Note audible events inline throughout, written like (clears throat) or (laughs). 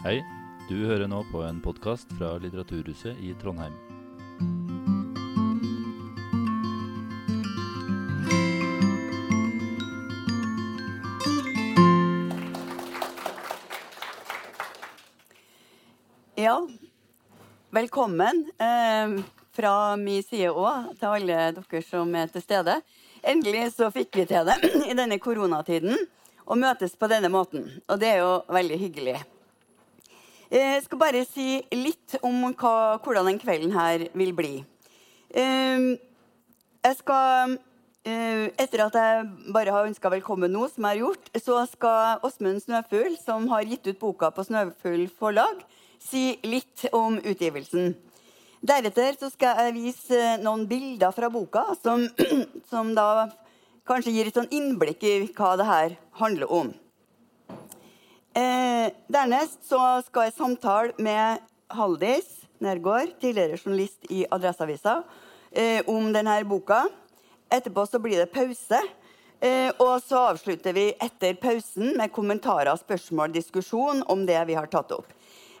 Hei, du hører nå på en podkast fra Litteraturhuset i Trondheim. Ja, velkommen eh, fra min side òg til alle dere som er til stede. Endelig så fikk vi til det (clears throat) i denne koronatiden å møtes på denne måten. Og det er jo veldig hyggelig. Eh, Jeg skal bare si litt om hva, hvordan den kvelden her vil bli. Eh, Jeg skal eh, Etter at jeg bare har ønska velkommen nå, som jeg har gjort, så skal Åsmund Snøfugl, som har gitt ut boka på Snøfugl forlag, si litt om utgivelsen. Deretter så skal jeg vise noen bilder fra boka som, (clears throat) som da kanskje gir et sånn innblikk i hva det her handler om. Eh, dernest så skal jeg samtale med Haldis Nergård, tidligere journalist i Adresseavisa, eh, om denne boka. Etterpå så blir det pause. Eh, og så avslutter vi etter pausen med kommentarer, spørsmål, diskusjon om det vi har tatt opp.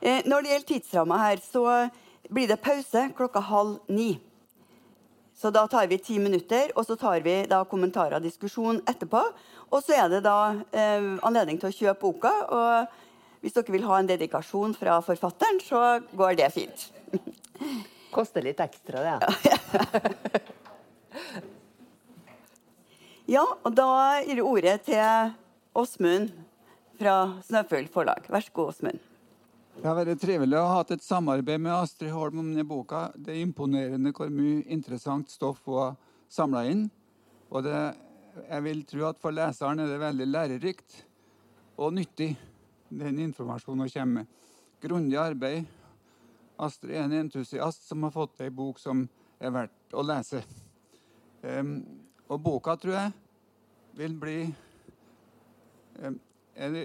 Eh, når det gjelder tidsramma her, så blir det pause klokka halv ni. Så da tar vi ti minutter, og så tar vi da kommentarer og diskusjon etterpå. Og så er det da eh, anledning til å kjøpe boka. Og hvis dere vil ha en dedikasjon fra forfatteren, så går det fint. (laughs) Koster litt ekstra, det. Ja, og da gir jeg ordet til Åsmund fra Snøfugl forlag. Vær så god, Åsmund. Det har vært trivelig å ha hatt et samarbeid med Astrid Holm om denne boka. Det er imponerende hvor mye interessant stoff hun har samla inn. Og det, jeg vil tro at for leseren er det veldig lærerikt og nyttig, den informasjonen hun kommer med. Grundig arbeid. Astrid er en entusiast som har fått ei bok som er verdt å lese. Um, og boka, tror jeg, vil bli en, en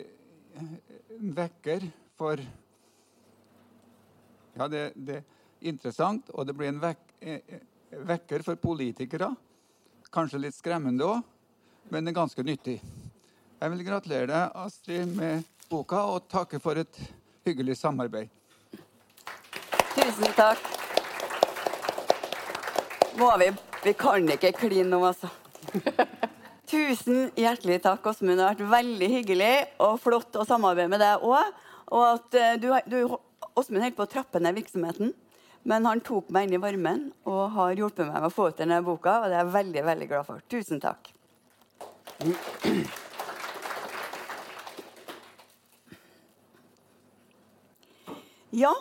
vekker for ja, det, det er interessant, og det blir en vek, eh, vekker for politikere. Kanskje litt skremmende òg, men det er ganske nyttig. Jeg vil gratulere deg, Astrid, med boka, og takke for et hyggelig samarbeid. Tusen takk. Må vi Vi kan ikke kline nå, altså. (laughs) Tusen hjertelig takk, Åsmund. Det har vært veldig hyggelig og flott å samarbeide med deg òg. Og at eh, du, du Åsmund holdt på å trappe ned virksomheten, men han tok meg inn i varmen og har hjulpet meg med å få ut denne boka, og det er jeg veldig, veldig glad for. Tusen takk. Ja,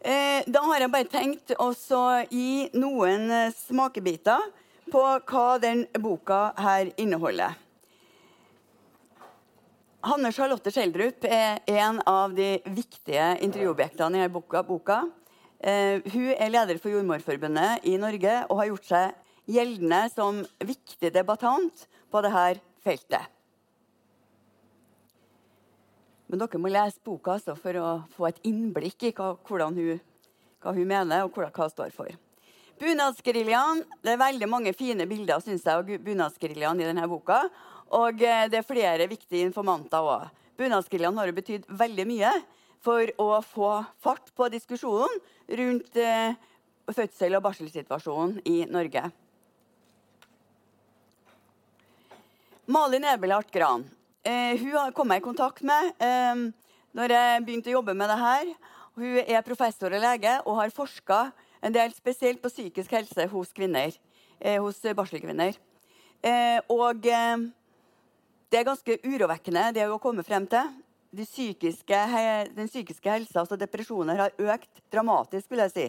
eh, da har jeg bare tenkt å gi noen eh, smakebiter på hva den boka her inneholder. Hanne Charlotte Schjelderup er en av de viktige intervjuobjektene i denne boka. boka. Eh, hun er leder for Jordmorforbundet i Norge og har gjort seg gjeldende som viktig debattant på dette feltet. Men dere må lese boka altså, for å få et innblikk i hva, hun, hva hun mener og hva hun står for. Bunadsgeriljaen. Det er veldig mange fine bilder synes jeg, av bunadsgeriljaen i denne boka. Og eh, det er flere viktige informanter òg. Bunadsgeriljaen har betydd veldig mye for å få fart på diskusjonen rundt eh, fødsel- og barselsituasjonen i Norge. Malin Ebelhardt Gran Eh, hun har kommet i kontakt med eh, når jeg begynte å jobbe med det her. Hun er professor og lege og har forska en del spesielt på psykisk helse hos kvinner. Eh, hos barselkvinner. Eh, og eh, det er ganske urovekkende, det å komme frem til. De psykiske, den psykiske helsa, altså depresjoner, har økt dramatisk vil jeg si,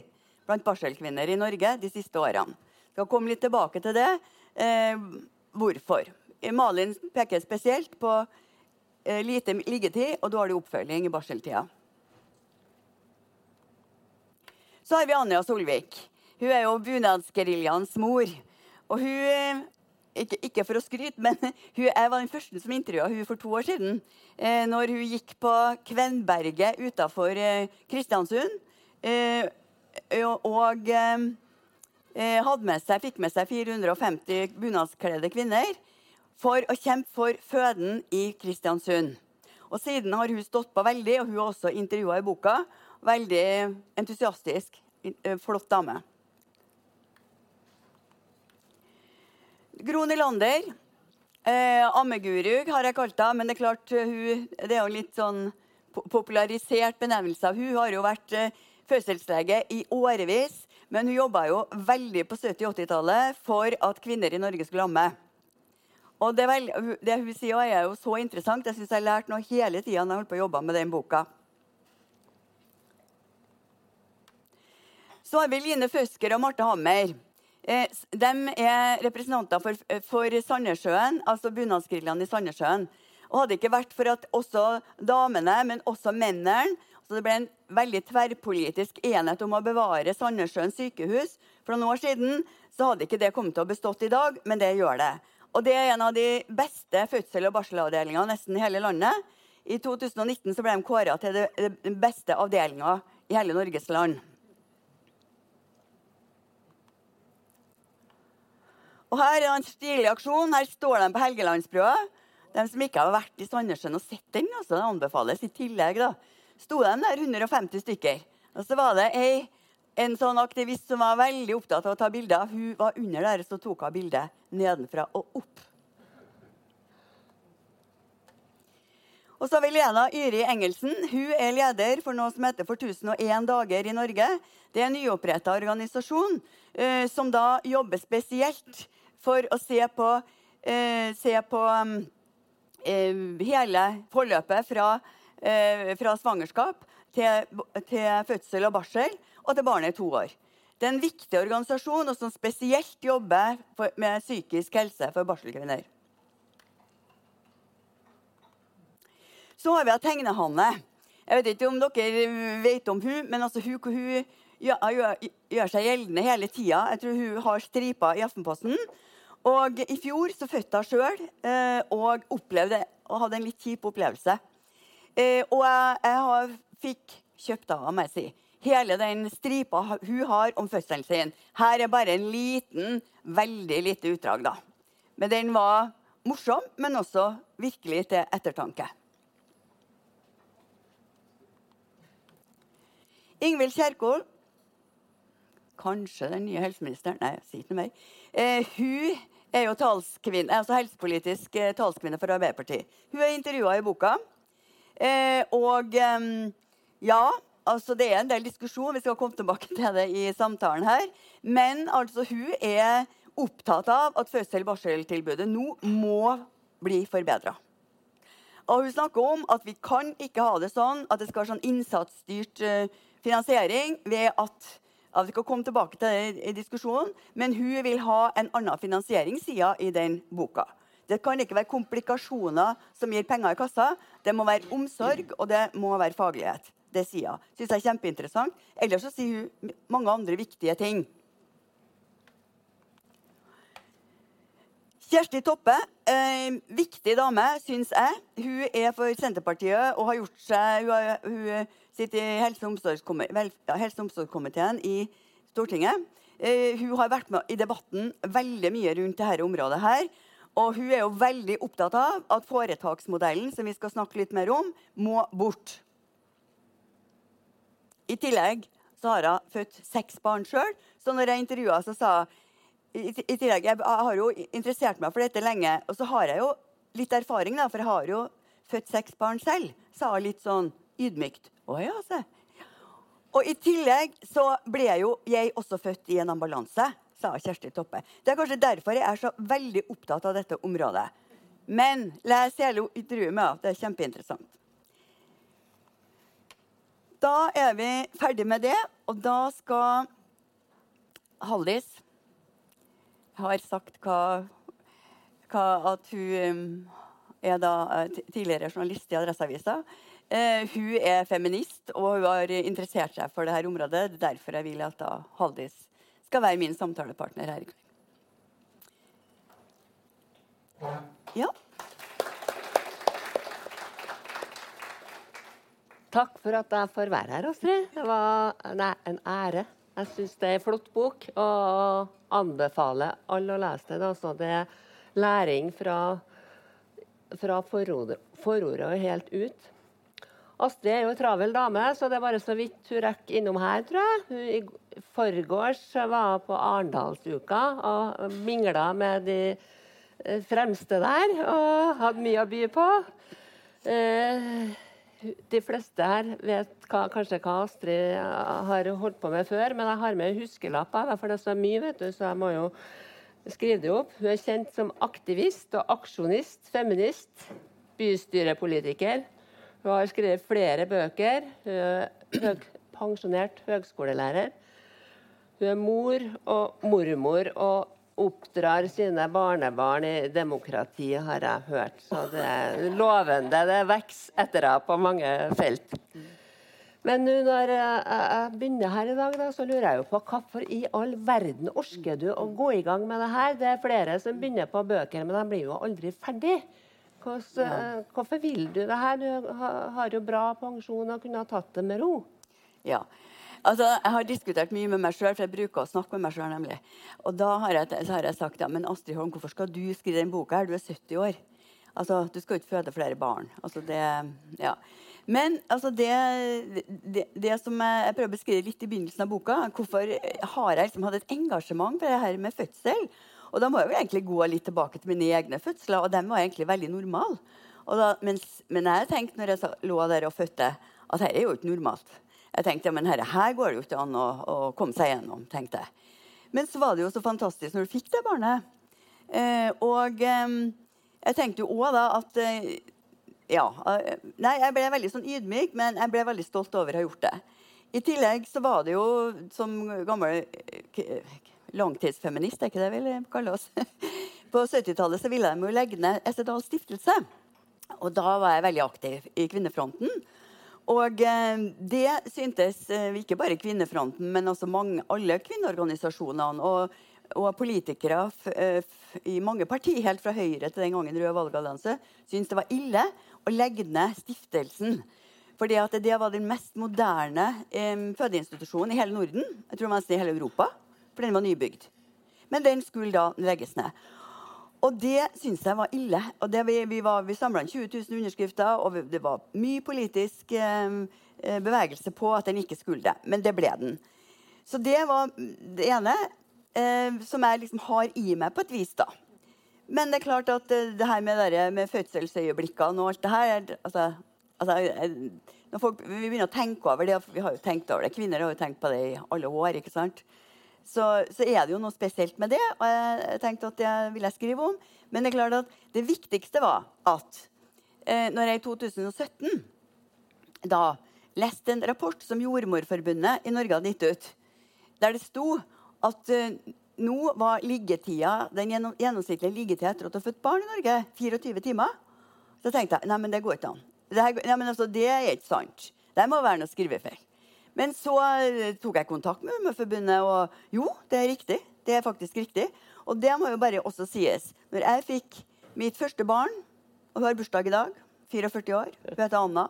blant barselkvinner i Norge de siste årene. Skal komme litt tilbake til det. Eh, hvorfor? Malin peker spesielt på eh, lite liggetid og dårlig oppfølging i barseltida. Så har vi Anja Solvik. Hun er jo bunadsgeriljaens mor. Og hun eh, ikke, ikke for å skryte, men (laughs) hun, jeg var den første som intervjua hun for to år siden. Eh, når hun gikk på Kvenberget utafor eh, Kristiansund. Eh, og eh, eh, hadde med seg, fikk med seg 450 bunadskledde kvinner for å kjempe for føden i Kristiansund. Og siden har hun stått på veldig, og hun har også intervjua i boka. Veldig entusiastisk. Eh, flott dame. Gro Nylander. Eh, Ammeguru har jeg kalt henne, men det er klart hun, det er jo litt sånn popularisert benevnelse. Hun har jo vært eh, fødselslege i årevis, men hun jobba jo veldig på 70- 80-tallet for at kvinner i Norge skulle amme. Og det, vel, det hun sier, er jo så interessant. Jeg syns jeg har lært noe hele tida når jeg holdt på å jobbe med den boka. Så har vi Line Føsker og Marte Hammer. Eh, de er representanter for, for Sandnessjøen, altså bunadsgeriljaen i Sandnessjøen. Og hadde det ikke vært for at også damene, men også mennene så Det ble en veldig tverrpolitisk enhet om å bevare Sandnessjøen sykehus. For noen år siden så hadde ikke det kommet til å bestått i dag, men det gjør det. Og det er en av de beste fødsel- og barselavdelingene nesten i hele landet. I 2019 så ble de kåra til den beste avdelinga i hele Norges land. Og Her er en stilig aksjon. Her står de på Helgelandsbrua. De som ikke har vært i Sandnessjøen og sett den, altså, det anbefales i tillegg. da sto de der 150 stykker. Og så var det ei, en sånn aktivist som var veldig opptatt av å ta bilder. Hun var under der, så tok hun bildet nedenfra og opp. Og så har vi Lena Yri Engelsen. Hun er leder for noe som heter For 1001 dager i Norge. Det er en nyoppretta organisasjon eh, som da jobber spesielt for å se på, eh, se på um, uh, hele forløpet fra eh, fra svangerskap til, til, fødsel og barsel, og til barnet er to år. Det er en viktig organisasjon og som spesielt jobber for, med psykisk helse for barselkvinner. Så har vi Tegnehanne. Jeg vet ikke om dere vet om hun, men altså hun, hun gjør, gjør, gjør, seg gjeldende hele tida. Jeg tror hun har striper i Aftenposten. Og I fjor så fødte hun sjøl eh, og opplevde, og hadde en litt kjip opplevelse. Eh, og jeg, fikk kjøpt av meg si. Hele den stripa hun har om fødselen sin. Her er bare en liten, veldig lite utdrag, da. Men den var morsom, men også virkelig til ettertanke. Ingvild Kjerkol, kanskje den nye helseministeren Nei, si ikke mer. Eh, hun er jo talskvinne, altså helsepolitisk eh, talskvinne for Arbeiderpartiet. Hun er intervjua i boka. Eh, og ja, altså det er en del diskusjon. Vi skal komme tilbake til det i samtalen her. Men altså, hun er opptatt av at fødsel-barseltilbudet nå må bli forbedra. Og hun snakker om at vi kan ikke ha det sånn at det skal være sånn innsatsstyrt uh, finansiering ved at ja, Vi skal komme tilbake til den diskusjonen, men hun vil ha en annen finansieringsside i den boka. Det kan ikke være komplikasjoner som gir penger i kassa. Det må være omsorg, og det må være faglighet. Det sier hun. Syns jeg er kjempeinteressant. Ellers så sier hun mange andre viktige ting. Kjersti Toppe, eh, viktig dame, syns jeg. Hun er for Senterpartiet og har gjort seg Hun, hun sitter i helse- og omsorgskomiteen i Stortinget. Eh, hun har vært med i debatten veldig mye rundt dette området her. Og hun er jo veldig opptatt av at foretaksmodellen som vi skal snakke litt mer om, må bort. I tillegg så har hun født seks barn sjøl. Så når jeg intervjua, så sa hun i, i tillegg, Jeg har jo interessert meg for dette lenge, og så har jeg jo litt erfaring, da, for jeg har jo født seks barn selv. Sa hun litt sånn ydmykt. Å ja, se. Og i tillegg så ble jo jeg også født i en ambulanse sa Kjersti Toppe. Det er kanskje derfor jeg er så veldig opptatt av dette området. Men les hele intervjuet med henne. Det er kjempeinteressant. Da er vi ferdig med det, og da skal Hallis har sagt hva, hva at hun um, er da eh, tidligere journalist i Adresseavisa. Uh, hun er feminist, og hun har interessert seg for dette området. Det er derfor jeg vil at da Haldis skal være min samtalepartner her i kveld. Ja. Takk for at jeg får være her, Astrid. Det var nei, en ære. Jeg syns det er en flott bok, og anbefaler alle å lese den. Altså, det er læring fra, fra forordet og helt ut. Astrid er jo en travel dame, så det er bare så vidt hun rekker innom her, tror jeg. Hun I forgårs var på Arendalsuka og mingla med de eh, fremste der. Og hadde mye å by på. Eh, de fleste her vet hva, kanskje hva Astrid har holdt på med før, men jeg har med huskelapper, for det er så mye, vet du, så jeg må jo skrive det opp. Hun er kjent som aktivist og aksjonist, feminist, bystyrepolitiker hun har skrevet flere bøker. Hun er pensjonert høgskolelærer. Hun er mor og mormor og oppdrar sine barnebarn i demokrati, har jeg hørt. Så det er lovende. Det vokser etter henne på mange felt. Men når jeg begynner her i dag, da, så lurer jeg jo på hvorfor i all verden orker du å gå i gang med det her? Det er flere som begynner på bøker, men de blir jo aldri ferdig. Ja. Hvorfor vil du det her? Du har jo bra pensjon og kunne ha tatt det med ro. Ja. Altså, jeg har diskutert mye med meg sjøl, for jeg bruker å snakke med meg sjøl. nemlig. Og da har jeg, har jeg, sagt ja, men Astrid Holm, hvorfor skal du skrive den boka her? Du er 70 år. Altså, Du skal ikke føde flere barn. Altså, det, ja. Men altså, det, det, det, som jeg, jeg prøver å beskrive litt i begynnelsen av boka, hvorfor har jeg liksom hatt et engasjement for det her med fødsel? Og da må jeg jo egentlig gå litt tilbake til mine egne fødsler, og dem var egentlig veldig normale. Men jeg tenkte når jeg lå der og fødte, at dette er jo ikke normalt. Jeg tenkte ja, men herre, her går det jo ikke an å, å, komme seg gjennom. tenkte jeg. Men så var det jo så fantastisk når du fikk det barnet. Eh, og eh, jeg tenkte jo òg da at eh, Ja. Eh, nei, jeg ble veldig sånn ydmyk, men jeg ble veldig stolt over å ha gjort det. I tillegg så var det jo som gammel langtidsfeminist, er ikke det vi kaller oss? På 70-tallet så ville de jo legge ned Estedal stiftelse. Og da var jeg veldig aktiv i Kvinnefronten. Og eh, det syntes eh, ikke bare Kvinnefronten, men også mange, alle kvinneorganisasjonene og, og politikere eh, i mange partier, helt fra Høyre til den gangen Rød valgallianse, syntes det var ille å legge ned stiftelsen. Fordi at det var den mest moderne eh, fødeinstitusjonen i hele Norden. Jeg tror mest i hele Europa for den var nybygd. Men den skulle da legges ned. Og det syns jeg var ille. Og det, vi, vi, vi samla 20 000 underskrifter, og det var mye politisk eh, eh, bevegelse på at den ikke skulle det. Men det ble den. Så det var det ene eh, som jeg liksom har i meg på et vis, da. Men det er klart at det, det her med, der, med fødselsøyeblikkene og alt det her altså, altså, eh, Når folk, vi begynner å tenke over det, vi har jo tenkt over det, kvinner har jo tenkt på det i alle år. ikke sant? Så, så, er det jo noe spesielt med det. Og jeg tenkte at det vil jeg skrive om. Men det er klart at det viktigste var at eh, når jeg i 2017 da leste en rapport som Jordmorforbundet i Norge hadde gitt ut, der det sto at eh, nå var liggetida, den gjennomsnittlige liggetida etter at du har født barn i Norge, 24 timer. Så tenkte jeg nei, men det går ikke an. Det, her, nei, men altså, det er ikke sant. Det må være noe skrivefeil. Men så eh, tok jeg kontakt med Umøforbundet, og jo, det er riktig. Det er faktisk riktig. Og det må jo bare også sies. Når jeg fikk mitt første barn, og hun har bursdag i dag, 44 år, hun heter Anna,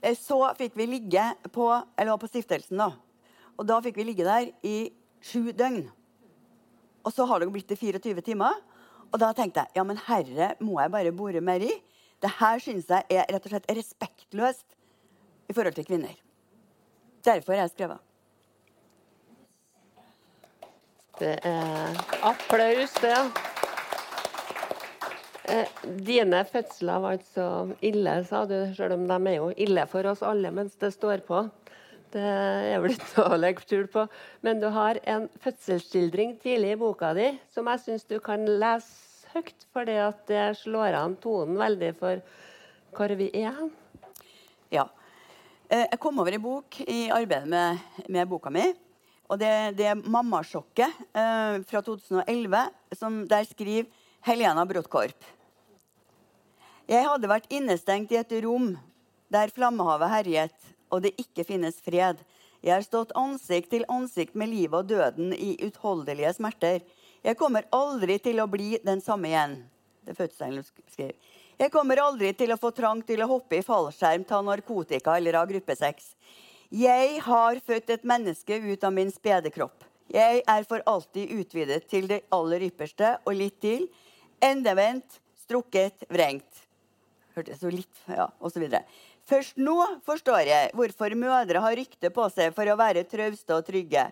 eh, så fikk vi ligge på, eller på stiftelsen, da. Og da fikk vi ligge der i sju døgn. Og så har det blitt til 24 timer. Og da tenkte jeg ja, men herre må jeg bare bore mer i. Det her syns jeg er rett og slett respektløst i forhold til kvinner. Derfor har jeg skrevet. Det er applaus, det. Eh, dine fødsler var ikke så ille, sa du, selv om de er jo ille for oss alle mens det står på. Det er vel ikke å legge skjul på. Men du har en fødselsskildring tidlig i boka di som jeg syns du kan lese høyt, fordi det slår an tonen veldig for hvor vi er. Ja. Eh, jeg kom over en bok i arbeidet med, med boka mi. og Det, det er 'Mammasjokket' eh, fra 2011, som der skriver Helena Brodtkorp. Jeg hadde vært innestengt i et rom der flammehavet herjet, og det ikke finnes fred. Jeg har stått ansikt til ansikt med livet og døden i utholdelige smerter. Jeg kommer aldri til å bli den samme igjen. Det fødselen skriver. Jeg kommer aldri til å få trang til å hoppe i fallskjerm, ta narkotika eller ha gruppesex. Jeg har født et menneske ut av min spede kropp. Jeg er for alltid utvidet til det aller ypperste og litt til. Endevendt, strukket, vrengt. hørtes jo litt Ja, osv. Først nå forstår jeg hvorfor mødre har rykte på seg for å være trauste og trygge.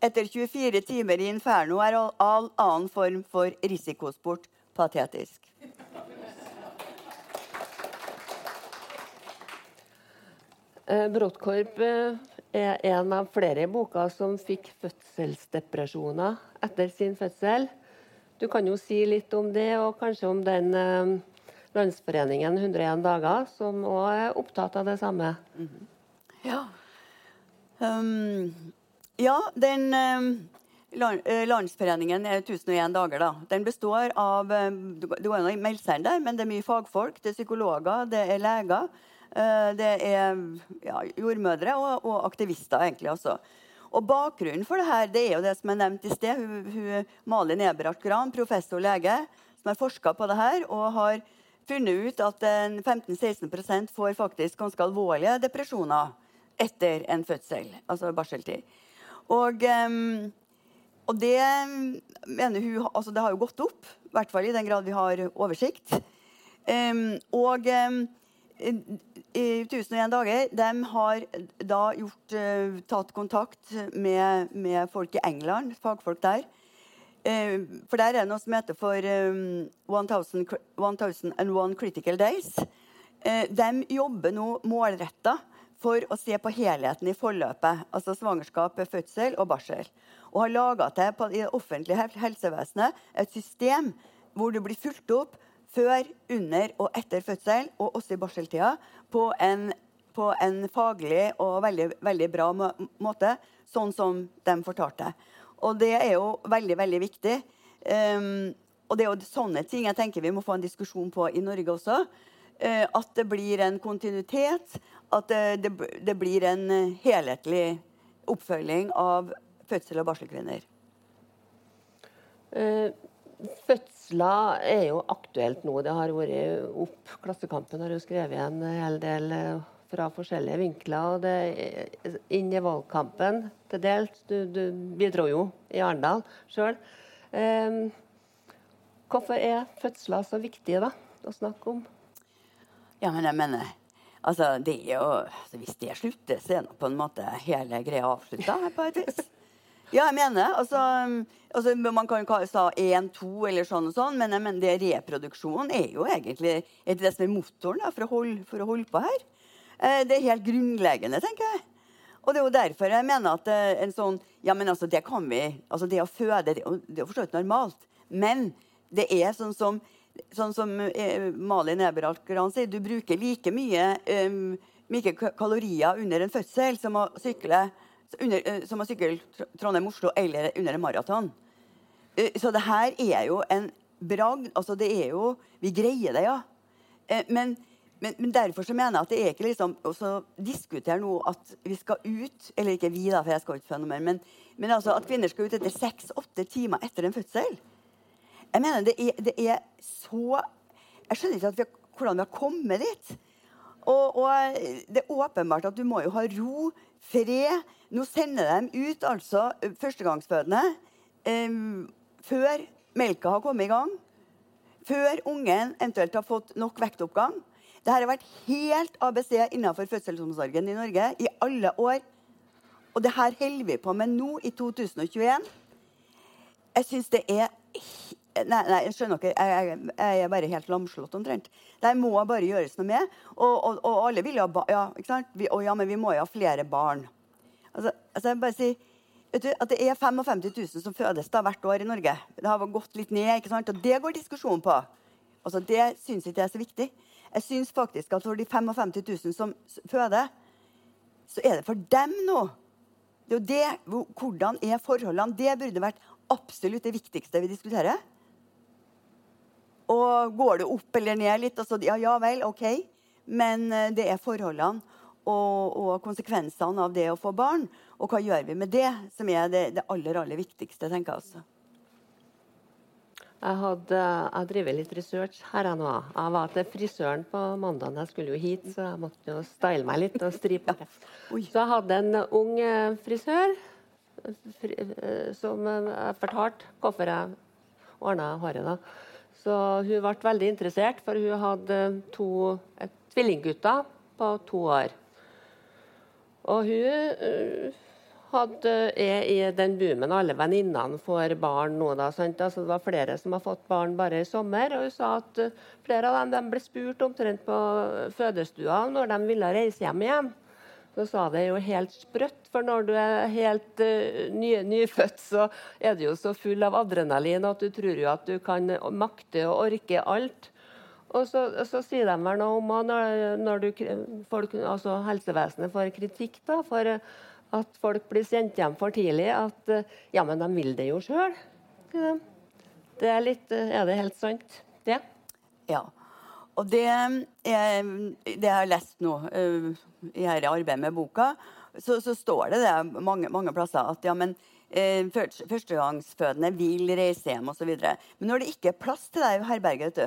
Etter 24 timer i inferno er all annen form for risikosport patetisk. Eh, eh, er en av flere boka som fikk fødselsdepresjoner etter sin fødsel. Du kan jo si litt om det, og kanskje om den eh, Landsforeningen 101 dager, som òg er opptatt av det samme. Ja. Um, ja, den um, Landsforeningen er 1001 dager, da. Den består av du går melde seg inn der, men det er mye fagfolk. Det er psykologer, det er leger. Eh, det er ja, jordmødre og, og aktivister, egentlig også. Og Bakgrunnen for det her, det er jo det som er nevnt i sted. Hun, hun, Malin Eberhardt Gran, professor lege, som har forska på det her, og har funnet ut at 15-16% får faktisk ganske alvorlige depresjoner etter en fødsel, altså barseltid. Og, em, og det mener hun altså Det har jo gått opp, i hvert fall i den grad vi har oversikt. Em, og em, i 1001 dager de har da gjort, eh, tatt kontakt med, med folk i England, fagfolk der. Eh, for der er det noe som heter for um, 1000, 1001 Critical Days. Eh, de jobber nå målretta for å se på helheten i forløpet. Altså svangerskap, fødsel og barsel. Og har laga til i det offentlige helsevesenet et system hvor det blir fulgt opp før, under og etter fødsel, og også i barseltida, på en, på en faglig og veldig, veldig bra må måte, sånn som de fortalte. Og det er jo veldig, veldig viktig. Um, og det er jo sånne ting jeg tenker vi må få en diskusjon på i Norge også. Uh, at det blir en kontinuitet, at det, det, det blir en eh, helhetlig oppfølging av fødsel- og barselkvinner. Eh, Fødsler er jo aktuelt nå. Det har vært opp. Klassekampen har jo skrevet en hel del eh, fra forskjellige vinkler. og det Inn i valgkampen til dels. Du, du bidro jo i Arendal sjøl. Eh, hvorfor er fødsler så viktige da, å snakke om? Ja, men jeg mener altså, det er jo, altså, Hvis det slutter, så er nå på en måte hele greia avslutta på et vis. Ja, jeg mener altså, altså Man kan kalle det én, to eller sånn og sånn, men jeg mener det reproduksjonen er jo egentlig er det som er motoren da, for, å holde, for å holde på her. Eh, det er helt grunnleggende, tenker jeg. Og det er jo derfor jeg mener at eh, en sånn Ja, men altså, det kan vi altså Det å føde, det, det er jo for så vidt normalt. Men det er sånn som Sånn som eh, Malin Eberhard Gran sier, du bruker like mye, um, mye kalorier under en fødsel som å sykle under, eh, som å sykle Trondheim-Oslo eller under en maraton. Eh, så det her er jo en bragd. Altså, det er jo Vi greier det, ja. Eh, men, men, men derfor så mener jeg at det er ikke liksom å diskutere nå at vi skal ut Eller ikke vi, da, for jeg skal ikke føde. Men, men altså at kvinner skal ut etter seks-åtte timer etter en fødsel. Jeg mener det er, det er så Jeg skjønner ikke vi har, hvordan vi har kommet dit. Og, og det er åpenbart at du må jo ha ro, fred. Nå sender de ut altså førstegangsfødende eh, før melka har kommet i gang. Før ungen eventuelt har fått nok vektoppgang. Dette har vært helt ABC innenfor fødselsomsorgen i Norge i alle år. Og det her holder vi på med nå i 2021. Jeg syns det er Nei, nei, jeg skjønner ikke. Jeg, jeg, jeg er bare helt lamslått omtrent. Det må bare gjøres noe med. Og, og, og alle vil jo ha barn. ja, ikke sant? Vi, og ja, men vi må jo ha flere barn. Altså, altså jeg bare sier vet du, at Det er 55 000 som fødes da hvert år i Norge. Det har gått litt ned. ikke sant? Og det går diskusjon på. Altså, Det syns ikke jeg er så viktig. Jeg syns faktisk at for de 55 000 som føder, så er det for dem nå. Det er jo det, Hvordan er forholdene? Det burde vært absolutt det viktigste vi diskuterer. Og går det opp eller ned litt, og så, ja, ja vel, OK. Men eh, det er forholdene og, og konsekvensene av det å få barn. Og hva gjør vi med det, som er det, det aller, aller viktigste, tenker jeg også. Jeg hadde jeg driver litt research her jeg nå. Jeg var til frisøren på mandag. Jeg skulle jo hit, så jeg måtte jo style meg litt og stripe. (laughs) Ja. Så jeg hadde en ung eh, frisør fri, eh, som jeg fortalte hvorfor jeg ordna håret. da. Så hun ble veldig interessert, for hun hadde to eh, tvillinggutter på to år. Og hun uh, hadde, er i den boomen alle venninnene får barn nå. Da, altså, det var flere som har fått barn bare i sommer. Og hun sa at uh, flere av dem ble spurt omtrent på fødestua når de ville reise hjem igjen. Så sa det jo helt sprøtt, for når du er helt uh, ny, nyfødt, så er du jo så full av adrenalin at du tror jo at du kan makte og orke alt. Og så, så sier de vel noe om når, når du, folk, altså helsevesenet får kritikk da, for at folk blir sendt hjem for tidlig, at ja, men de vil det jo sjøl. Det er litt Er det helt sant, det? Ja. Og det, er, det jeg har lest nå uh, i dette arbeidet med boka, så, så står det, det mange, mange plasser at ja, men uh, førstegangsfødende vil reise hjem osv. Men når det ikke er plass til deg i herberget,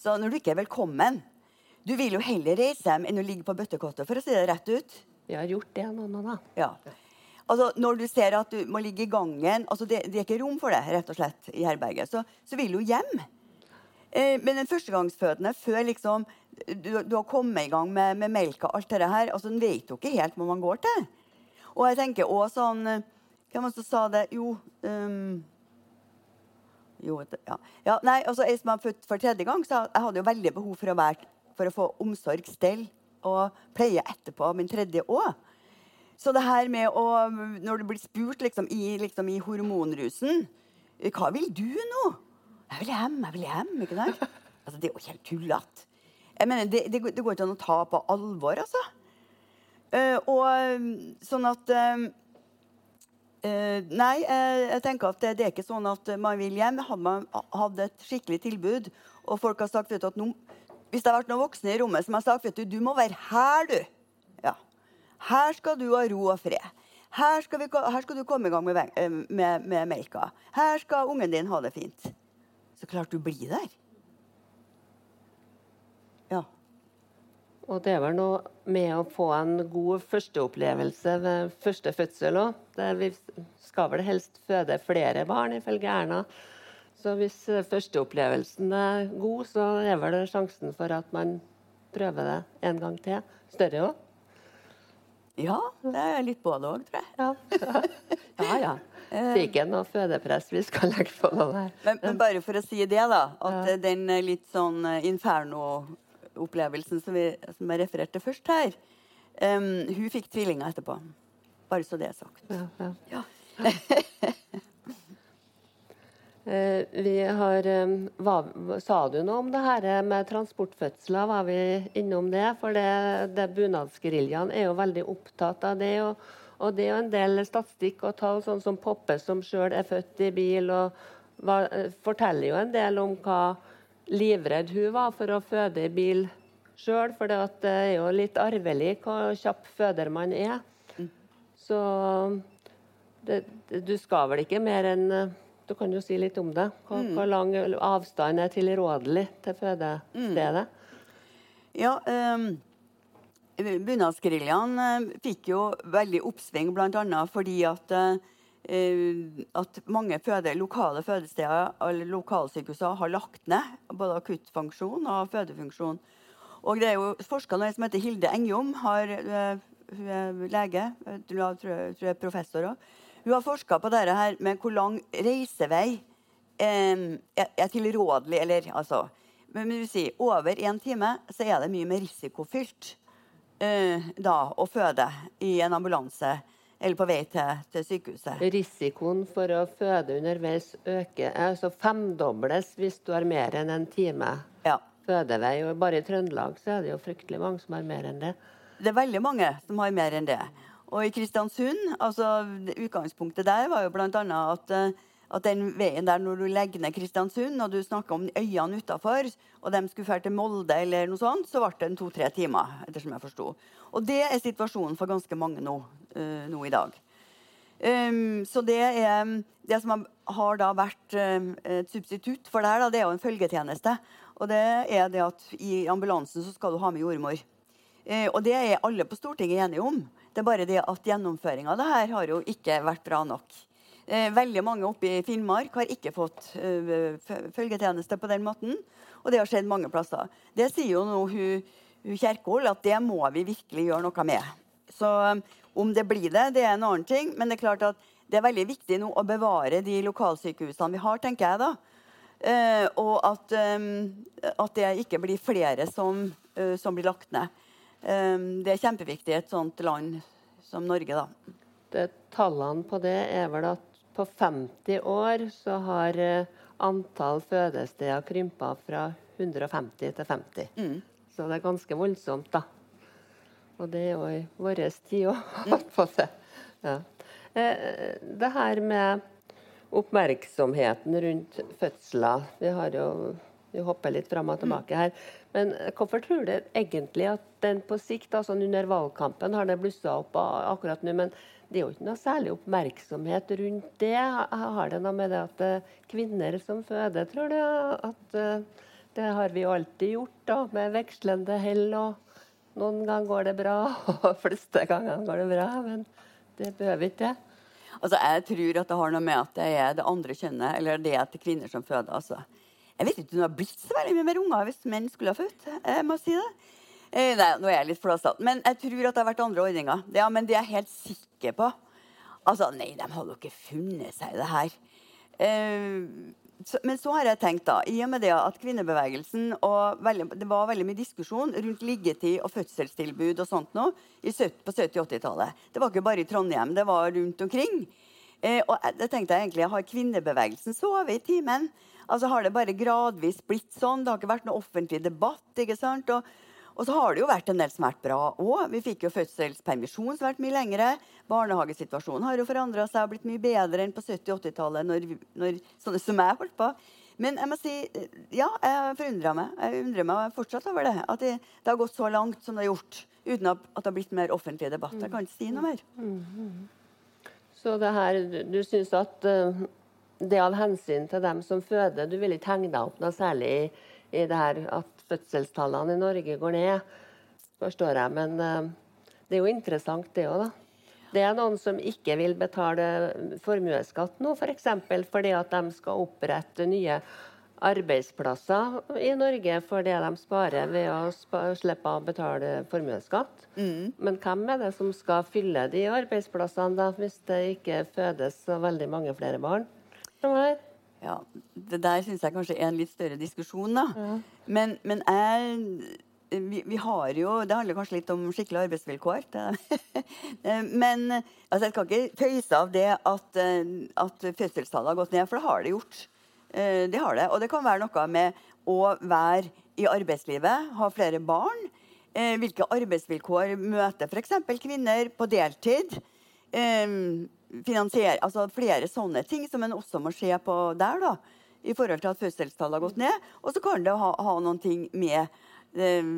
så når du ikke er velkommen Du vil jo heller reise hjem enn å ligge på bøttekottet, for å si det rett ut. Vi har gjort det noen da. Ja. Altså, når du ser at du må ligge i gangen altså det, det er ikke rom for det rett og slett i herberget, så, så vil du hjem. Eh, men en førstegangsfødende, før liksom du, du, har kommet i gang med, med melka, alt det her, altså en vet jo ikke helt hva man går til. Og jeg tenker også sånn Hvem var det som sa det? Jo um, jo, ja. ja. Nei, altså Jeg som har født for tredje gang, så jeg hadde jo veldig behov for å, være, for å få omsorg, stell og pleie etterpå min tredje òg. Så det her med å Når du blir spurt liksom, i, liksom, i hormonrusen Hva vil du nå? 'Jeg vil hjem, jeg vil hjem.' ikke sant? (laughs) Altså, Det er jo helt tullete. Jeg mener, det, det, det, går ikke an å ta på alvor, altså. Uh, og sånn at uh, uh, Nei, jeg tenker at det, det, er ikke sånn at man vil hjem. Hadde man hatt et skikkelig tilbud, og folk har sagt du, at no, Hvis det har vært noen voksne i rommet som har sagt vet du, du må være her, du. Ja. Her skal du ha ro og fred. Her skal, vi, her skal du komme i gang med, med, med melka. Her skal ungen din ha det fint så klart du blir der. Ja. Og det er vel noe med å få en god førsteopplevelse ved første fødsel òg. Vi skal vel helst føde flere barn, ifølge Erna. Så hvis førsteopplevelsen er god, så er vel sjansen for at man prøver det en gang til, større òg. Ja, det er litt både òg, tror jeg. Ja, (laughs) ja. ja. Det er ikke noe fødepress vi skal legge på noe her. Men, men, bare for å si det, da. At ja. den litt sånn eh, inferno-opplevelsen som, som, jeg refererte først her, um, hun fikk tvillinger etterpå. Bare så det er sagt. Ja, ja. (laughs) vi har hva, Sa du noe om det her med transportfødsler? Var vi innom det? For det, det bunadsgeriljaen er jo veldig opptatt av det. og og det er jo en del statistikk og tall, sånn som Poppe, som sjøl er født i bil, og var, eh, forteller jo en del om hva livredd hun var for å føde i bil sjøl. For det er jo litt arvelig hvor kjapp føder man er. Så det, du skal vel ikke mer enn Du kan jo si litt om det. Hvor, mm. hvor lang avstand er tilrådelig til fødestedet? Mm. Ja, um Bunadsgeriljaen eh, fikk jo veldig oppsving bl.a. fordi at, eh, at mange føde, lokale fødesteder eller lokalsykehuser har lagt ned både akuttfunksjon og fødefunksjon. Og det er jo forska noe som heter Hilde Engjom. Eh, hun er lege, jeg tror jeg er professor òg. Hun har forska på dette her med hvor lang reisevei eh, er tilrådelig. Eller altså Men vil si, over én time så er det mye mer risikofylt eh, da å føde i en ambulanse eller på vei til, til, sykehuset. Risikoen for å føde underveis øker, altså femdobles hvis du har mer enn en time ja. fødevei. Og bare i Trøndelag så er det jo fryktelig mange som har mer enn det. Det er veldig mange som har mer enn det. Og i Kristiansund, altså utgangspunktet der var jo bl.a. at uh, at den veien der når du legger ned Kristiansund, og du snakker om øyene utafor, og de skulle dra til Molde, eller noe sånt, så ble det en to-tre timer. ettersom jeg forstod. Og det er situasjonen for ganske mange nå, uh, nå i dag. Um, så det er det som har da vært uh, et substitutt for det her, det er jo en følgetjeneste. Og det er det at i ambulansen så skal du ha med jordmor. Uh, og det er alle på Stortinget enige om. Det er bare det at gjennomføringa av det her har jo ikke vært bra nok. Eh, veldig mange oppe i Finnmark har ikke fått eh, følgetjeneste på den måten. Og det har skjedd mange plasser. Det sier jo nå hun, hun Kjerkol at det må vi virkelig gjøre noe med. Så um, om det blir det, det er en annen ting. Men det er klart at det er veldig viktig nå å bevare de lokalsykehusene vi har, tenker jeg da. Eh, og at, at det ikke blir flere som, eh, som blir lagt ned. Det er kjempeviktig i et sånt land som Norge, da. Det, tallene på det er vel at på 50 år så har eh, antall fødesteder krympa fra 150 til 50. Mm. Så det er ganske voldsomt, da. Og det er jo i vår tid òg, (laughs) holdt på å si. Ja. Eh, det her med oppmerksomheten rundt fødsler Vi har jo vi hopper litt fram og tilbake her. Men hvorfor tror du egentlig at den på sikt, altså under valgkampen, har det blussa opp akkurat nå? Men det er jo ikke noe særlig oppmerksomhet rundt det. Har det noe med det at er kvinner som føder, tror du? At eh, det har vi jo alltid gjort, da, med vekslende hell. og Noen ganger går det bra, (laughs) og fleste ganger går det bra. Men det behøver ikke det. Altså, Jeg tror at det har noe med at det er det andre kjønnet, eller det at det er kvinner som føder. altså. Jeg vet ikke om det har blitt så veldig mye mer unger hvis menn skulle ha født. Jeg må si det. Eh, nei, nå er jeg litt flåsete. Men jeg tror at det har vært andre ordninger. Ja, Men det er jeg helt sikker på. Altså, Nei, de har jo ikke funnet seg i det her. Uh, så, men så har jeg tenkt, da, i og med det at kvinnebevegelsen og veldig, Det var veldig mye diskusjon rundt liggetid og fødselstilbud og sånt nå i på 70-80-tallet. Det var ikke bare i Trondheim, det var rundt omkring. Eh, og da tenkte jeg egentlig, Har kvinnebevegelsen sovet i timen? Altså Har det bare gradvis blitt sånn? Det har ikke vært noe offentlig debatt. ikke sant? Og, og så har det jo vært en del som har vært bra òg. Vi fikk jo fødselspermisjon som har vært mye lengre. Barnehagesituasjonen har jo forandra seg og blitt mye bedre enn på 70-80-tallet, når, når sånne som jeg holdt på. Men jeg må si, ja, jeg forundrer meg. Jeg undrer meg fortsatt over det. At det, det har gått så langt som det har gjort. Uten at, det har blitt mer offentlig debatt. Jeg kan ikke si noe mer. Så det her, du, du syns at eh, det av hensyn til dem som føder Du vil ikke henge deg opp noe særlig i, i det her at fødselstallene i Norge går ned, forstår jeg. Men eh, det er jo interessant, det òg, da. Det er noen som ikke vil betale formuesskatt nå, f.eks. For eksempel fordi at de skal opprette nye arbeidsplasser i Norge for det de sparer ved å spa slippe å betale formuesskatt. Men hvem er det som skal fylle de arbeidsplassene da, hvis det ikke fødes så veldig mange flere barn? Her? Ja, Det der syns jeg kanskje er en litt større diskusjon, da. Men, men jeg vi, vi har jo Det handler kanskje litt om skikkelige arbeidsvilkår. (laughs) Men altså, jeg skal ikke føyse av det at, eh, at fødselstallet har gått ned, for det har det gjort. Eh, Det har det. Og det kan være noe med å være i arbeidslivet, ha flere barn. Eh, Hvilke arbeidsvilkår møter f.eks. kvinner på deltid? Eh, finansiere, altså flere sånne ting som en også må se på der, da. I forhold til at fødselstallet har gått ned. Og så kan det ha, ha noen ting med eh,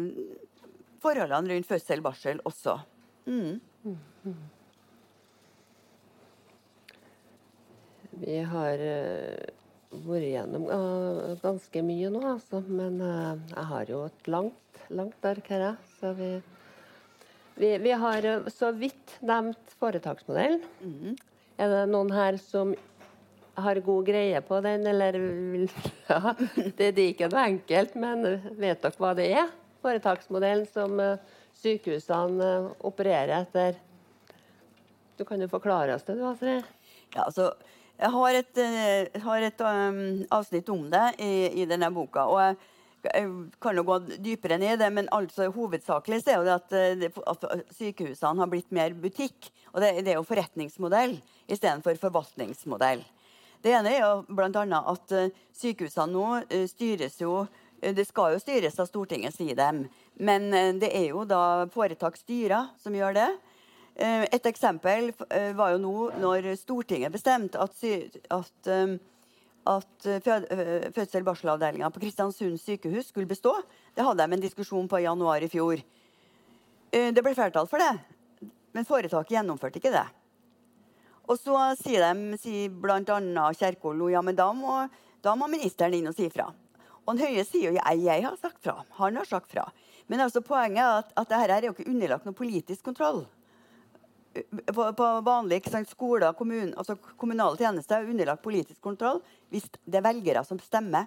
forholdene rundt fødsel, barsel også. Mm. Vi har eh, vært gjennom eh, ganske mye nå, altså. Men jeg har jo et langt, langt ark her. Så vi, vi, vi har eh, så vidt nevnt foretaksmodellen. Er det noen her som har god greie på den, eller (laughs) ja, Det er ikke noe enkelt, men vet dere hva det er? Foretaksmodellen som eh, sykehusene eh, opererer etter. Du kan jo forklare oss det, du, Astrid. Ja, altså, jeg har et, jeg har et um, avsnitt om det i, i denne boka. og jeg kan jo gå dypere ned i det, men altså, hovedsakelig er det at, eh, at sykehusene har blitt mer butikk. Og det, det er jo forretningsmodell istedenfor forvaltningsmodell. Det ene er jo bl.a. at eh, sykehusene nå eh, styres jo Det skal jo styres av Stortinget, sier dem. Men det er jo da foretaksstyrer som gjør det. Et eksempel var jo nå når Stortinget bestemte at, at, at fødsel- og eh, fødsel-barselavdelinga på Kristiansund sykehus skulle bestå. Det hadde de en diskusjon på i januar i fjor. Eh, Det ble flertall for det, men foretaket gjennomførte ikke det. Og så sier de, sier bl.a. Kjerkol ja, men da må, da må ministeren inn og si fra. Og Høie sier jo jeg, jeg har sagt fra. Han har sagt fra. Men altså poenget er at, at dette er jo ikke underlagt noen politisk kontroll. På, på vanlige sant, skoler, kommun, altså kommunale tjenester er underlagt politisk kontroll hvis det er velgere som stemmer.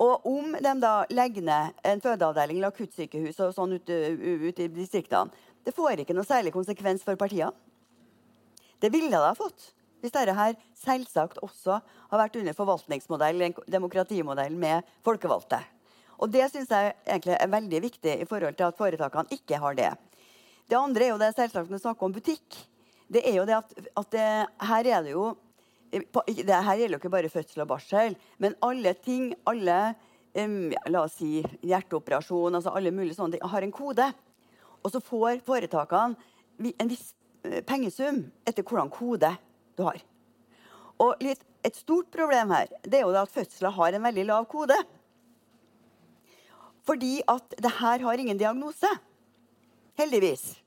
Og om de da legger ned en fødeavdeling eller akuttsykehus og sånn ute, ute i distriktene, det får ikke noe særlig konsekvens for partiene. Det ville det ha fått hvis dette her selvsagt også har vært under forvaltningsmodell, demokratimodell med folkevalgte. Og Det synes jeg egentlig er veldig viktig i forhold til at foretakene ikke har det. Det andre er jo det selvsagt når vi snakker om butikk. Det er jo det at, at det, her er det jo det her gjelder jo ikke bare fødsel og barsel, men alle ting, alle um, La oss si hjerteoperasjon, altså alle mulige sånne ting, har en kode. Og så får foretakene en viss eh, pengesum etter hvordan kode du har. Og litt, et stort problem her det er jo at fødsler har en veldig lav kode. Fordi at det her har ingen diagnose. Heldigvis.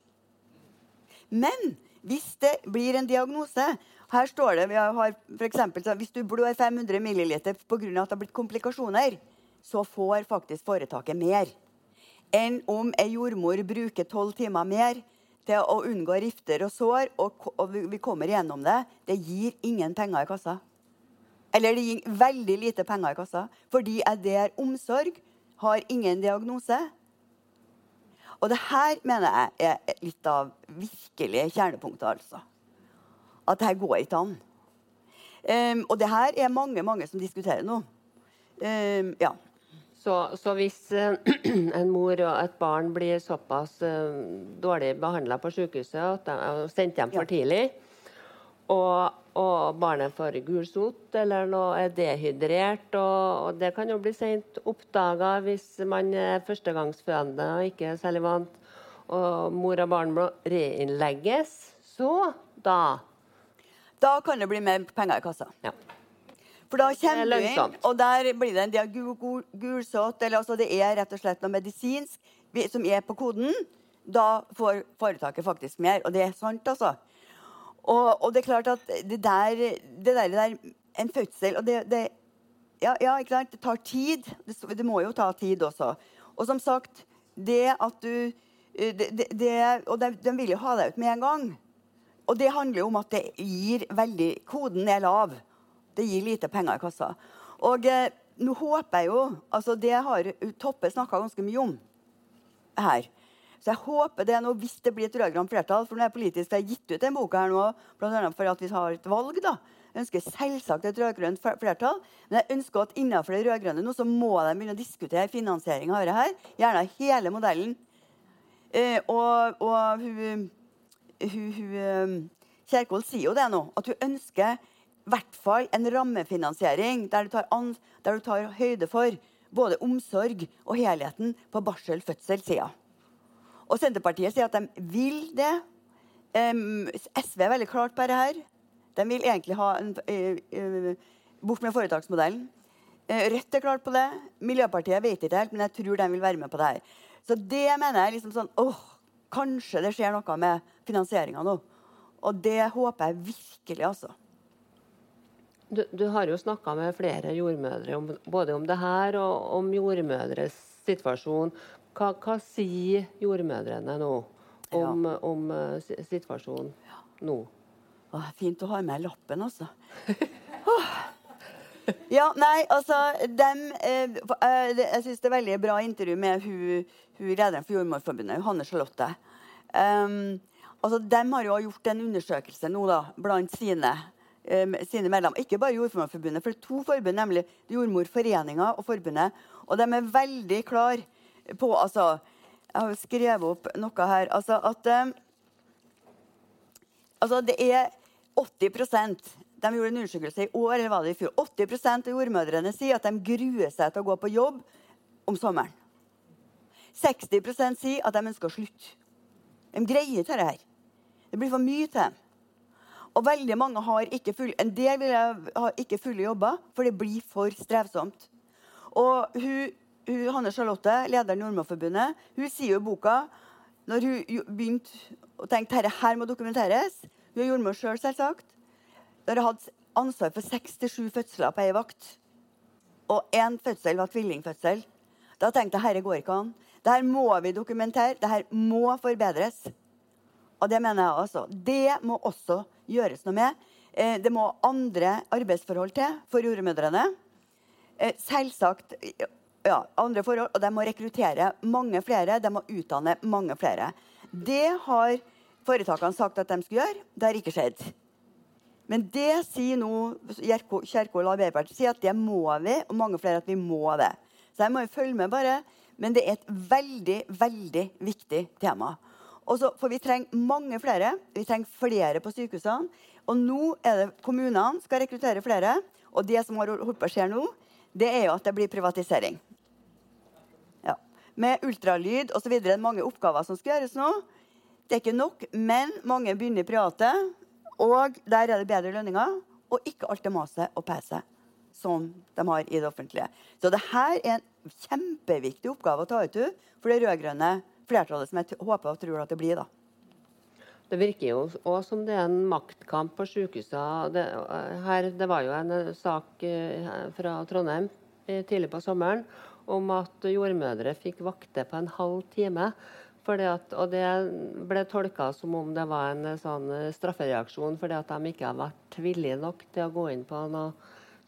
Men hvis det blir en diagnose Her står det vi har for eksempel, Hvis du blør 500 ml pga. at det har blitt komplikasjoner, så får faktisk foretaket mer enn om ei jordmor bruker tolv timer mer til å unngå rifter og sår, og, og vi kommer gjennom det. Det gir ingen penger i kassa. Eller det gir veldig lite penger i kassa. Fordi det er omsorg, har ingen diagnose. Og det her mener jeg er litt av virkelige kjernepunktet, altså. At det her går ikke an. Um, og det her er mange, mange som diskuterer nå. Um, ja. Så, så, hvis uh, (clears throat) en mor og et barn blir såpass uh, dårlig behandla på sykehuset at de sendt hjem for tidlig, og, og barnet får gulsott eller noe er dehydrert, og, og det kan jo bli sent oppdaga hvis man er førstegangsfødende og ikke er særlig vant, og mor og barn må reinnlegges, så da Da kan det bli mer penger i kassa. Ja. For da kommer du inn, og der blir det en gulsott, eller altså det er rett og slett noe medisinsk som er på koden. Da får foretaket faktisk mer. Og det er sant, altså. Og, og det er klart at det der, det der, det der En fødsel og det, det ja, ja, ikke sant? Det tar tid. Det, det, må jo ta tid også. Og som sagt, det at du det, Og de, de vil jo ha deg ut med en gang. Og det handler jo om at det gir veldig Koden er lav. Det gir lite penger i kassa. Og eh, nå håper jeg jo altså Det har Toppe snakka ganske mye om her. Så jeg håper det nå, hvis det blir et rød-grønt flertall For nå er politisk det er gitt ut den boka her nå, bl.a. for at vi har et valg. da. Jeg ønsker selvsagt et rød-grønt flertall. Men jeg ønsker at innenfor det rød-grønne nå så må de begynne å diskutere finansiering av dette her. Gjerne hele modellen. Eh, og, og hun, hun, hun eh, Kjerkol sier jo det nå, at hun ønsker i hvert fall en rammefinansiering der du, der du tar høyde for både omsorg og helheten på barsel-fødsel-sida. Og Senterpartiet sier at de vil det. Um, SV er veldig klart på dette. De vil egentlig ha en, uh, uh, bort med foretaksmodellen. Uh, Rødt er klart på det. Miljøpartiet vet ikke helt, men jeg tror de vil være med på det her. Så det mener jeg liksom sånn åh, Kanskje det skjer noe med finansieringa nå. Og det håper jeg virkelig, altså. Du, du, har jo snakka med flere jordmødre om, både om det her og om jordmødres situasjon. Hva, hva sier jordmødrene nå om, ja. om uh, situasjonen ja. nå? Åh, fint å ha med lappen, altså. Ja, nei, altså dem, eh, eh Jeg syns det er veldig bra intervju med hun, hun lederen for Jordmorforbundet, Hanne Charlotte. Um, altså, de har jo gjort en undersøkelse nå da, blant sine um, sine medlemmer. Ikke bare Jordmorforbundet, for det er to forbund, nemlig Jordmorforeninga og Forbundet. Og de er veldig klar på altså, Jeg har skrevet opp noe her. Altså at um, altså det er 80% De gjorde en undersøkelse i år, eller var det i fjor. 80% av jordmødrene sier at de gruer seg til å gå på jobb om sommeren. 60% sier at de ønsker å slutte. De greier ikke dette. Det blir for mye til dem. Og veldig mange har ikke full, en del vil ha ikke fulle jobber, for det blir for strevsomt. Og hun, Hanne Charlotte, lederen i Nordmannforbundet, hun sier jo i boka når hun begynte å tenke dette må dokumenteres Hun er jordmor sjøl, selv, selvsagt. Da hun hadde ansvar for 67 fødsler på ei vakt, og én fødsel var tvillingfødsel, da tenkte jeg dette går ikke an. Dette må vi dokumentere. Dette må forbedres. Og det mener jeg altså. Det må også gjøres noe med. Eh, det må andre arbeidsforhold til for jordmødrene. Eh, selvsagt ja, andre forhold, og de må rekruttere mange flere. De må utdanne mange flere. Det har foretakene sagt at de skulle gjøre. Det har ikke skjedd. Men det sier nå Kjerkol Arbeiderpartiet sier at det må vi, og mange flere at vi må det. Så jeg må jo følge med, bare. Men det er et veldig, veldig viktig tema. Også, for vi trenger mange flere. Vi trenger flere på sykehusene. Og nå er det kommunene skal rekruttere flere. Og det som har holdt på å skje nå, det er jo at det blir privatisering. Med ultralyd osv. Mange oppgaver som skal gjøres nå. Det er ikke nok, men mange begynner i private. Og der er det bedre lønninger, og ikke alt det maset og peset som de har i det offentlige. Så det her er en kjempeviktig oppgave å ta ut for det rød-grønne flertallet, som jeg håper og tror at det blir. da. Det virker jo òg som det er en maktkamp på sykehusene. Her, det var jo en eh, sak eh, fra Trondheim eh, tidlig på sommeren om at jordmødre fikk vakter på en halv time at, og det ble tolka som om det var en sånn eh, straffereaksjon fordi at de ikke har vært villige nok til å gå inn på noen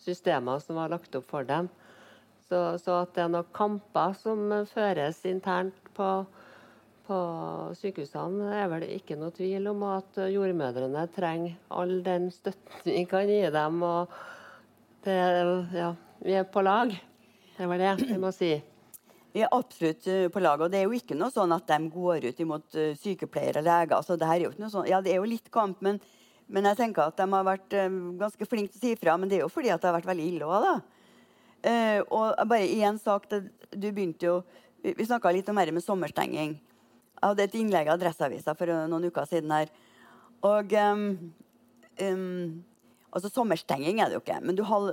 systemer som var lagt opp for dem. Så, så at det er noen kamper som føres internt på, på sykehusene, er vel ikke noe tvil om at jordmødrene trenger all den støtten vi kan gi dem. og det, ja, Vi er på lag. Det var det jeg må si. Vi er absolutt eh, på lag. Og det er jo ikke noe sånn at de går ut imot uh, sykepleiere og leger. Altså, det, er jo ikke noe sånn, ja, det er jo litt kamp, men, men jeg tenker at de har vært uh, ganske flinke til å si fra. Men det er jo fordi at det har vært veldig ille òg, da. Uh, og bare en sak Du begynte jo Vi, vi snakka litt om dette med sommerstenging. Jeg hadde et innlegg i Adresseavisa for noen uker siden her. Og um, um, Altså, sommerstenging er det jo ikke, men du, hold,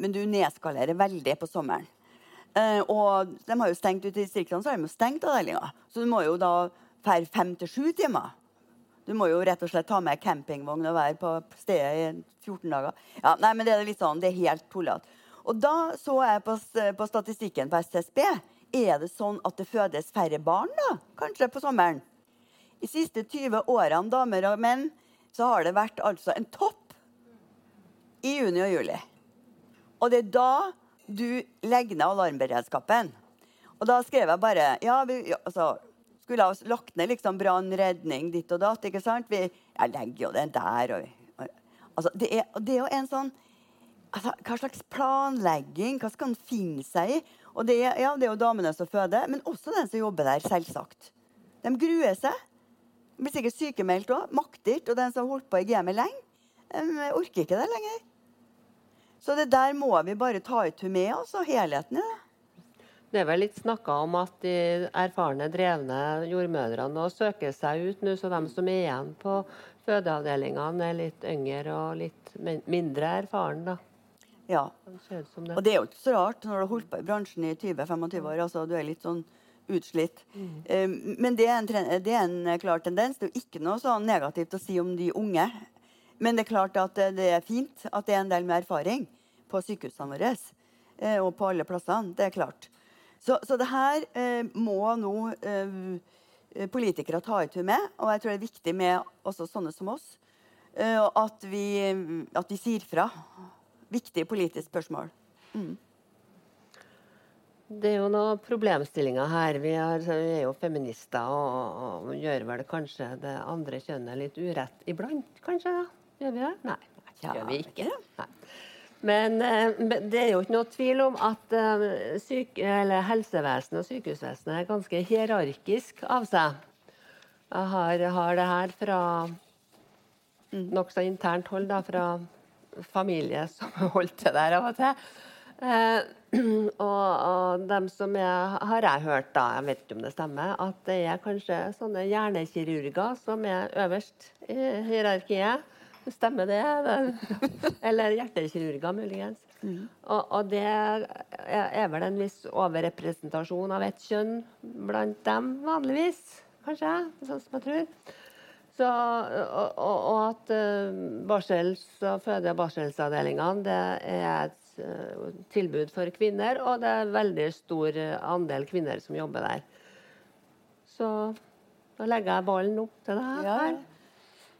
men du nedskalerer veldig på sommeren. Eh, og de har jo stengt ute i distriktene, så har de jo stengt avdelinga. Så du må jo da ferde fem til sju timer. Du må jo rett og slett ta med campingvogn og være på stedet i 14 dager. Ja, nei, men Det er litt sånn, det er helt tullete. Og da så jeg på, på, statistikken på SSB. Er det sånn at det fødes færre barn da? Kanskje på sommeren? De siste 20 årene, damer og menn, så har det vært altså en topp i juni og juli. Og det er da du legger ned alarmberedskapen. Og da skrev jeg bare Ja, vi ja, altså, skulle ha lagt ned liksom brann, redning, ditt og datt. ikke sant? Vi, jeg legger jo den der. Og, og, altså, det, er, det er jo en sånn altså, Hva slags planlegging? Hva skal en finne seg i? Og det, ja, det er jo damene som føder, men også den som jobber der, selvsagt. De gruer seg. De blir sikkert sykemeldt òg. Maktirt. Og den som har holdt på i gamet lenge, orker ikke det lenger. Så det der må vi bare ta i tur med, altså helheten i det. Det er vel litt snakka om at de erfarne, drevne jordmødrene nå søker seg ut, nå, så de som er igjen på fødeavdelingene, er litt yngre og litt mindre erfarne. da. Ja. Det. Og det er jo ikke så rart når du har holdt på i bransjen i 20-25 år. altså Du er litt sånn utslitt. Mm. Um, men det er, en, det er, en, klar tendens. Det er jo ikke noe sånn negativt å si om de unge. Men det er klart at det er fint at det er en del med erfaring på sykehusene våre eh, og på alle plassene. Det er klart. Så, så det her eh, må nå eh, politikere ta i tur med. Og jeg tror det er viktig med også sånne som oss eh, at vi, at, vi, sier fra. Viktige politiske spørsmål. Mm. Det er jo noen problemstillinger her. Vi er, vi er jo feminister og, og, gjør vel kanskje det andre kjønnet litt urett iblant, kanskje? Gjør vi det? Nei, det gjør vi ikke. Nei. Men eh, det er jo ikke noe tvil om at eh, helsevesenet og sykehusvesenet er ganske hierarkisk av seg. Jeg har, har det her fra nokså internt hold, da, fra familie som (laughs) holdt til der av og til. Eh, (clears throat) og, og dem som er, har jeg hørt, da, jeg vet ikke om det stemmer, at det er kanskje sånne hjernekirurger som er øverst i hierarkiet. Stemmer det? Eller hjertekirurger, muligens. Mm. Og, og, det er vel en viss overrepresentasjon av ett kjønn blant dem, vanligvis. Kanskje, sånn som jeg tror. Så, og, og, at uh, barsels- og føde- og barselsavdelingene det er et uh, tilbud for kvinner, og det er veldig stor andel kvinner som jobber der. Så Da legger jeg ballen opp til deg. Ja. her.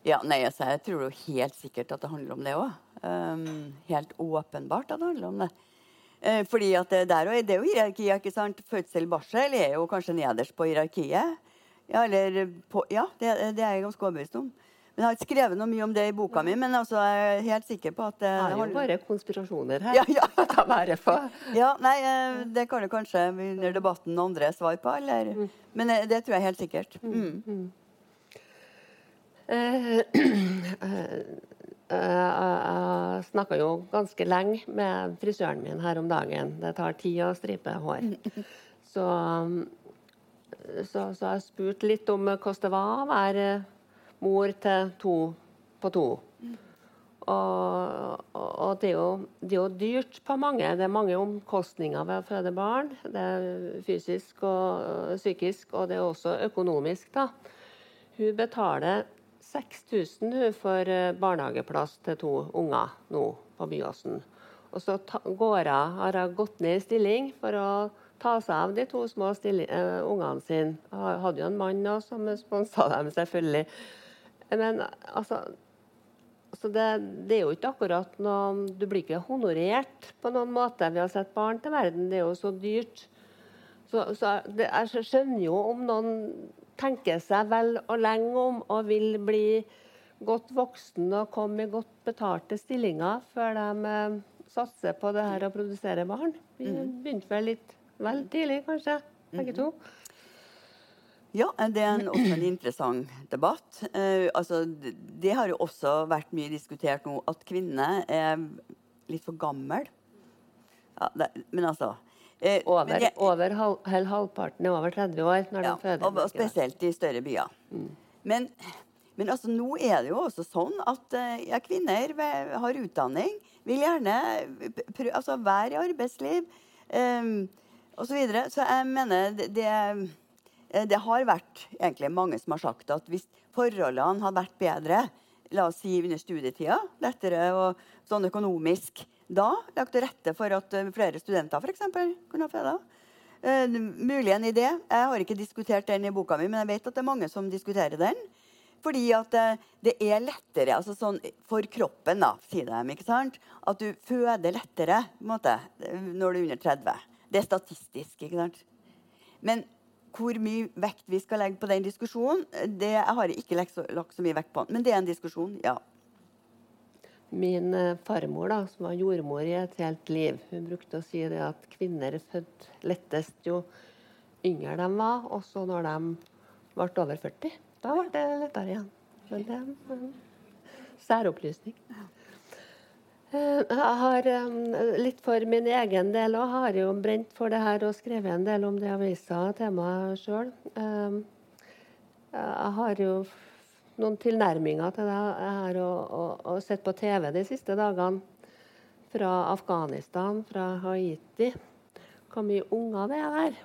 Ja, nei, altså, Jeg tror jo helt sikkert at det handler om det òg. helt åpenbart at det handler om det. Uh, fordi at det, der, det er jo hierarkiet. ikke sant? Fødsel, barsel er jo kanskje nederst på hierarkiet. Ja, eller på, ja det, det er jeg ganske overbevist om. Men Jeg har ikke skrevet noe mye om det i boka mi, men altså, jeg er helt sikker på at det, er jo bare konspirasjoner her. Ja, ja. (laughs) Ta være på. (laughs) Ja, nei, eh, Det kan du kanskje under debatten andre svar på. eller? Men eh, det tror jeg helt sikkert. Mm. Eh, eh, (clears throat) Jeg snakka jo ganske lenge med frisøren min her om dagen. Det tar tid å stripe hår. (laughs) Så, så, så jeg spurte litt om hvordan det var å være mor til to på to. Og, og, det, er jo, det er jo dyrt på mange. Det er mange omkostninger ved å føde barn. Det er fysisk og psykisk, og det er også økonomisk. da. Hun betaler 6000 hun for øh, barnehageplass til to unger nå på Byåsen. Og så går hun, har hun gått ned i stilling for å ta seg av de to små eh, ungene sine. Hun hadde jo en mann også, som sponsa dem, selvfølgelig. Men altså så det, det er jo ikke akkurat noe Du blir ikke honorert på noen måte ved å sette barn til verden. Det er jo så dyrt. Så, så det, jeg skjønner jo om noen tenker seg vel og lenge om og vil bli godt voksen og komme i godt betalte stillinger før de eh, satser på det her å produsere barn. Vi begynte vel litt vel tidlig, kanskje, begge to. Ja, det er en, også en interessant debatt. Eh, altså, det, har jo også vært mye diskutert nå, at kvinnene er litt for gammel. Ja, men altså eh, Over, jeg- over halv, halvparten er over 30 år når ja, de føder. og, og spesielt i større byer. Men, men altså, nå er det jo også sånn at eh, ja, kvinner har utdanning, vil gjerne prø altså, være i arbeidsliv um, osv. Så, videre. så jeg mener det, det eh, det har vært egentlig mange som har sagt at hvis forholdene hadde vært bedre, la oss si under studietida, lettere og sånn økonomisk, da lagt til rette for at eh, flere studenter f.eks. kunne ha fredag. Uh, mulig en idé. Jeg har ikke diskutert den i boka mi, men jeg vet at det er mange som diskuterer den. Fordi at uh, det er lettere altså sånn, for kroppen, da, sier de, ikke sant? at du føder lettere måte, når du er under 30. Det er statistisk. ikke sant? Men hvor mye vekt vi skal legge på den diskusjonen, det jeg har jeg ikke lagt så, lagt så mye vekt på. Men det er en diskusjon, ja. Min eh, farmor, da, som var jordmor i et helt liv, hun brukte å si det at kvinner er født lettest jo yngre de var, og så når de ble over 40. Da ble det lettere igjen. Men det er en særopplysning. Eh, Jeg har eh, litt for min egen del òg har jo brent for det her og skrevet en del om det i avisa temaet sjøl. Jeg har jo noen tilnærminger til det. Har jo, og, og sett på TV de siste dagene fra Afghanistan, fra Haiti. Hvor mye unger det er der.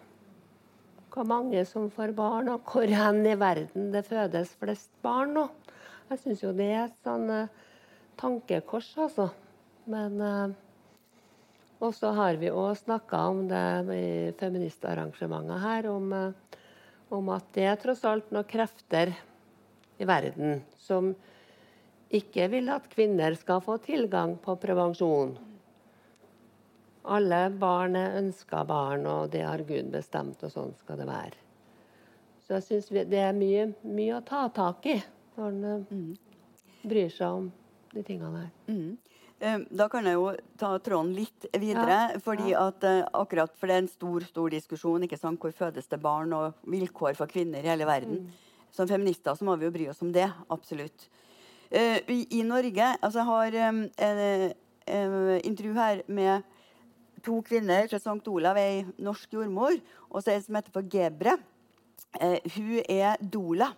Hvor mange som får barn, og hvor hen i verden det fødes flest barn nå. Jeg syns jo det er et sånn eh, tankekors, altså. Men eh, Og så har vi òg snakka om det i feministarrangementet her, om, eh, om at det er tross alt noen krefter i verden som ikke vil at kvinner skal få tilgang på prevensjon. Alle barn er ønska barn, og det har Gud bestemt, og sånn skal det være. Så jeg syns det er mye, mye å ta tak i når en eh, bryr seg om de tingene her. Mm. Eh, Da kan jeg jo ta tråden litt videre. Ja, fordi at eh, akkurat For det er en stor stor diskusjon ikke sant? hvor fødes det barn, og vilkår for kvinner i hele verden. Som feminister så må vi jo bry oss om det. Absolutt. Uh, i, Norge altså Jeg har um, en, en intervju her med to kvinner fra St. Olav, ei norsk jordmor, og så ei som heter for Gebre. Uh, hun er doula.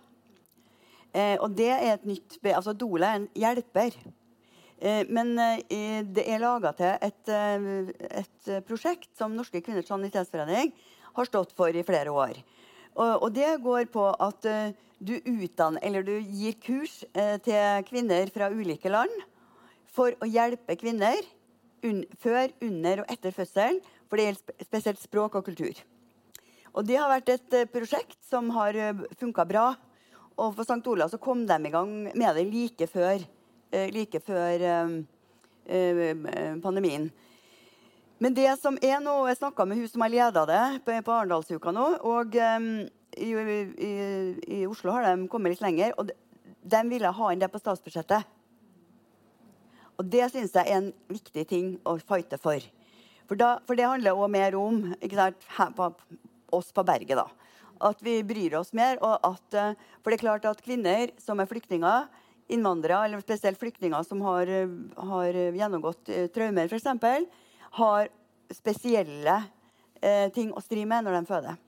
Eh, og det er et nytt Altså doula er en hjelper. Men det er laga til et, et prosjekt som Norske kvinners sanitetsforening har stått for i flere år. Og, og det går på at uh, du utdanner, eller du gir kurs uh, til kvinner fra ulike land for å hjelpe kvinner un før, under og etter fødselen. for det gjelder spe- spesielt språk og kultur. Og det har vært et uh, prosjekt som har funka bra. Og for St. Olav så kom de i gang med det like før, like før pandemien. Men det som er nå, jeg snakka med hun som har leda det på, på Arendalsuka nå. Og um, i, i, i, Oslo har de kommet litt lenger. Og de, de ville ha inn det på statsbudsjettet. Og det syns jeg er en viktig ting å fighte for. For, da, for det handler òg mer om sant, på, oss på berget, da. At vi bryr oss mer. At, eh, for det er klart at kvinner som er flyktninger, innvandrere, eller spesielt flyktninger som har, har gjennomgått eh, traumer, f.eks., har spesielle eh, ting å stri med når de føder.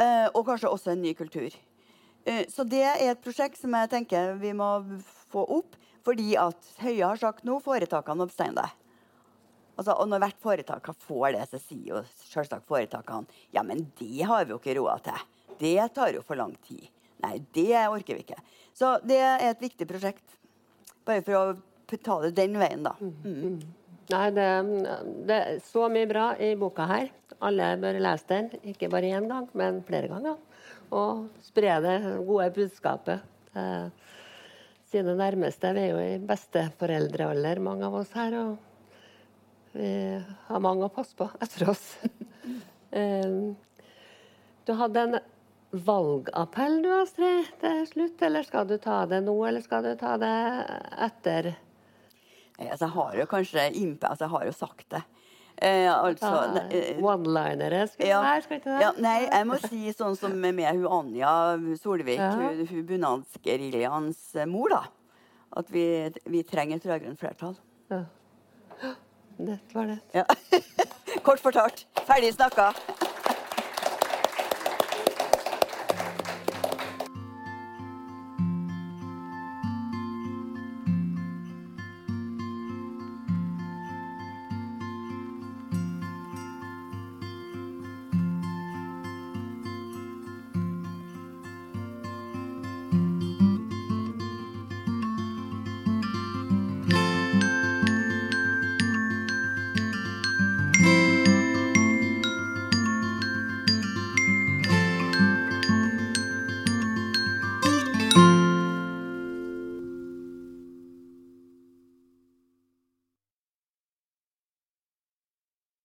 Eh, og kanskje også en ny kultur. Eh, så det er et prosjekt som jeg tenker vi må få opp. Fordi at Høie har sagt nå foretakene bestemme det. Altså, og når hvert foretak får det, så sier jo selvsagt foretakene ja, men det har vi jo ikke råd til. Det tar jo for lang tid. Nei, det orker vi ikke. Så det er et viktig prosjekt. Bare for å ta det den veien, da. Mm. Nei, det, det, er så mye bra i boka her. Alle bør lese den. Ikke bare én gang, men flere ganger. Og spre det gode budskapet til sine nærmeste. Vi er jo i besteforeldrealder, mange av oss her. og vi har mange å passe på etter oss. um, (laughs) du hadde en valgappell du, Astrid, til slutt. Eller skal du ta det nå, eller skal du ta det etter? Altså, jeg har jo kanskje impe, altså, jeg har jo sagt det. Eh, altså, ah, One-linere skal ja, være, skal ikke det? Ja, nei, jeg må si sånn som med hun Anja Solvik, ja. hun, hun bunadsgeriljaens mor, da. At vi, vi trenger et rød-grønt flertall. Ja. (gasps) Det var det. Ja. (laughs) Kort fortalt. Ferdig snakka.